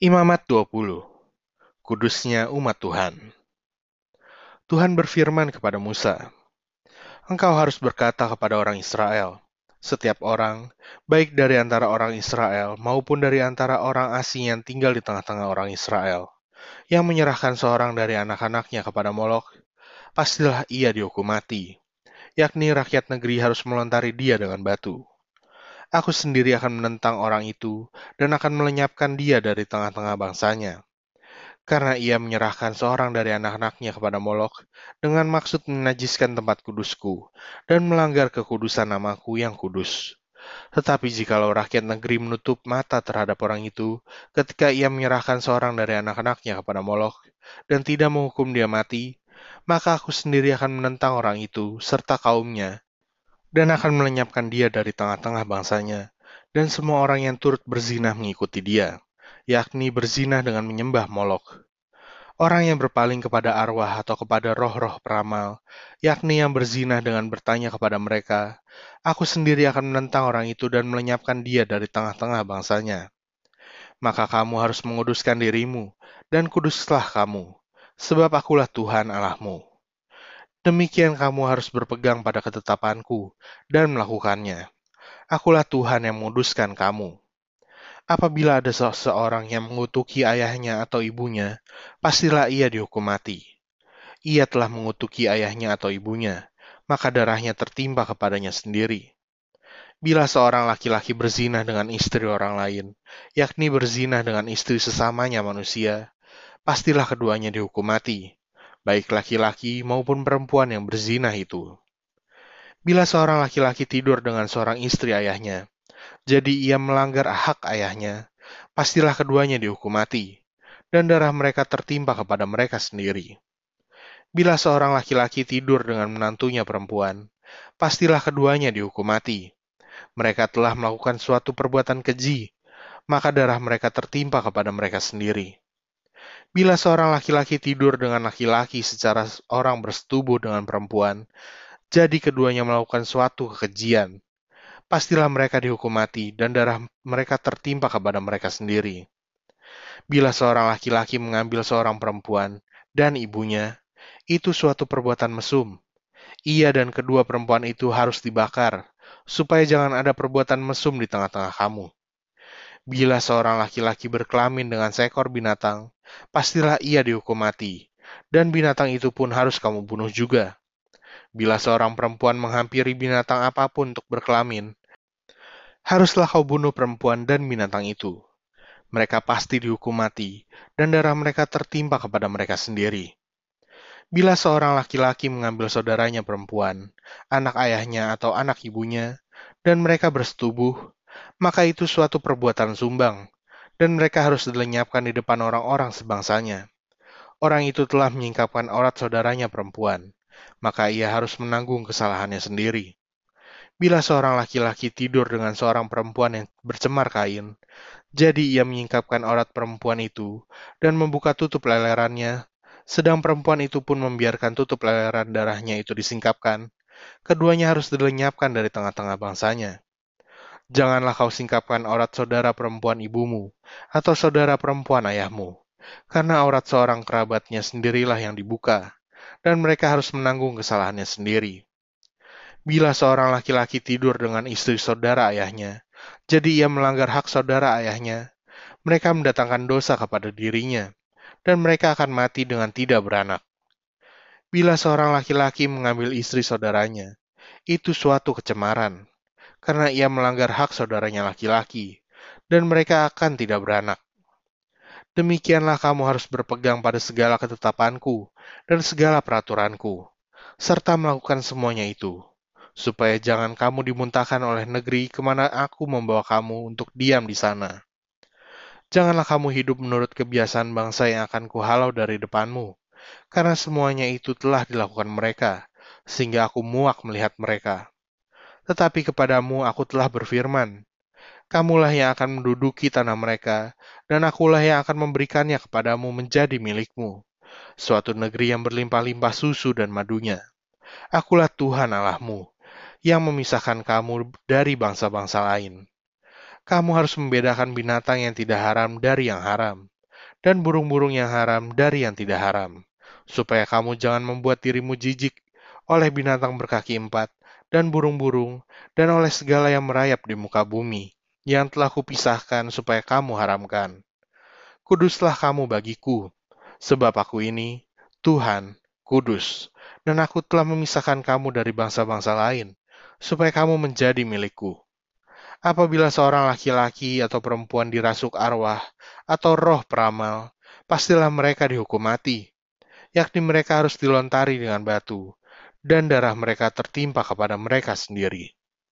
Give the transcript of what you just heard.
Imamat 20 Kudusnya umat Tuhan Tuhan berfirman kepada Musa, Engkau harus berkata kepada orang Israel, setiap orang, baik dari antara orang Israel maupun dari antara orang asing yang tinggal di tengah-tengah orang Israel, yang menyerahkan seorang dari anak-anaknya kepada Molok, pastilah ia dihukum mati, yakni rakyat negeri harus melontari dia dengan batu. Aku sendiri akan menentang orang itu dan akan melenyapkan dia dari tengah-tengah bangsanya. Karena ia menyerahkan seorang dari anak-anaknya kepada Molok dengan maksud menajiskan tempat kudusku dan melanggar kekudusan namaku yang kudus. Tetapi jikalau rakyat negeri menutup mata terhadap orang itu ketika ia menyerahkan seorang dari anak-anaknya kepada Molok dan tidak menghukum dia mati, maka aku sendiri akan menentang orang itu serta kaumnya dan akan melenyapkan dia dari tengah-tengah bangsanya, dan semua orang yang turut berzinah mengikuti dia, yakni berzinah dengan menyembah Molok. Orang yang berpaling kepada arwah atau kepada roh-roh peramal, yakni yang berzinah dengan bertanya kepada mereka, aku sendiri akan menentang orang itu dan melenyapkan dia dari tengah-tengah bangsanya. Maka kamu harus menguduskan dirimu, dan kuduslah kamu, sebab akulah Tuhan Allahmu. Demikian kamu harus berpegang pada ketetapanku dan melakukannya. Akulah Tuhan yang menguduskan kamu. Apabila ada seseorang yang mengutuki ayahnya atau ibunya, pastilah ia dihukum mati. Ia telah mengutuki ayahnya atau ibunya, maka darahnya tertimpa kepadanya sendiri. Bila seorang laki-laki berzinah dengan istri orang lain, yakni berzinah dengan istri sesamanya manusia, pastilah keduanya dihukum mati baik laki-laki maupun perempuan yang berzinah itu. Bila seorang laki-laki tidur dengan seorang istri ayahnya, jadi ia melanggar hak ayahnya, pastilah keduanya dihukum mati, dan darah mereka tertimpa kepada mereka sendiri. Bila seorang laki-laki tidur dengan menantunya perempuan, pastilah keduanya dihukum mati. Mereka telah melakukan suatu perbuatan keji, maka darah mereka tertimpa kepada mereka sendiri. Bila seorang laki-laki tidur dengan laki-laki secara orang bersetubuh dengan perempuan, jadi keduanya melakukan suatu kekejian, pastilah mereka dihukum mati dan darah mereka tertimpa kepada mereka sendiri. Bila seorang laki-laki mengambil seorang perempuan dan ibunya, itu suatu perbuatan mesum. Ia dan kedua perempuan itu harus dibakar, supaya jangan ada perbuatan mesum di tengah-tengah kamu. Bila seorang laki-laki berkelamin dengan seekor binatang, pastilah ia dihukum mati, dan binatang itu pun harus kamu bunuh juga. Bila seorang perempuan menghampiri binatang apa pun untuk berkelamin, haruslah kau bunuh perempuan dan binatang itu. Mereka pasti dihukum mati, dan darah mereka tertimpa kepada mereka sendiri. Bila seorang laki-laki mengambil saudaranya perempuan, anak ayahnya atau anak ibunya, dan mereka bersetubuh, maka itu suatu perbuatan sumbang, dan mereka harus dilenyapkan di depan orang-orang sebangsanya. Orang itu telah menyingkapkan aurat saudaranya perempuan, maka ia harus menanggung kesalahannya sendiri. Bila seorang laki-laki tidur dengan seorang perempuan yang bercemar kain, jadi ia menyingkapkan aurat perempuan itu dan membuka tutup lelerannya, sedang perempuan itu pun membiarkan tutup leleran darahnya itu disingkapkan, keduanya harus dilenyapkan dari tengah-tengah bangsanya. Janganlah kau singkapkan aurat saudara perempuan ibumu, atau saudara perempuan ayahmu, karena aurat seorang kerabatnya sendirilah yang dibuka, dan mereka harus menanggung kesalahannya sendiri. Bila seorang laki-laki tidur dengan istri saudara ayahnya, jadi ia melanggar hak saudara ayahnya, mereka mendatangkan dosa kepada dirinya, dan mereka akan mati dengan tidak beranak. Bila seorang laki-laki mengambil istri saudaranya, itu suatu kecemaran, karena ia melanggar hak saudaranya laki-laki, dan mereka akan tidak beranak. Demikianlah kamu harus berpegang pada segala ketetapanku dan segala peraturanku, serta melakukan semuanya itu, supaya jangan kamu dimuntahkan oleh negeri ke mana aku membawa kamu untuk diam di sana. Janganlah kamu hidup menurut kebiasaan bangsa yang akan kuhalau dari depanmu, karena semuanya itu telah dilakukan mereka, sehingga aku muak melihat mereka. Tetapi kepadamu aku telah berfirman, Kamulah yang akan menduduki tanah mereka, dan akulah yang akan memberikannya kepadamu menjadi milikmu, suatu negeri yang berlimpah-limpah susu dan madunya. Akulah Tuhan Allahmu, yang memisahkan kamu dari bangsa-bangsa lain. Kamu harus membedakan binatang yang tidak haram dari yang haram, dan burung-burung yang haram dari yang tidak haram, supaya kamu jangan membuat dirimu jijik oleh binatang berkaki empat, dan burung-burung, dan oleh segala yang merayap di muka bumi, yang telah kupisahkan supaya kamu haramkan. Kuduslah kamu bagiku, sebab aku ini, Tuhan, kudus, dan aku telah memisahkan kamu dari bangsa-bangsa lain, supaya kamu menjadi milikku. Apabila seorang laki-laki atau perempuan dirasuk arwah atau roh peramal, pastilah mereka dihukum mati, yakni mereka harus dilontari dengan batu, dan darah mereka tertimpa kepada mereka sendiri.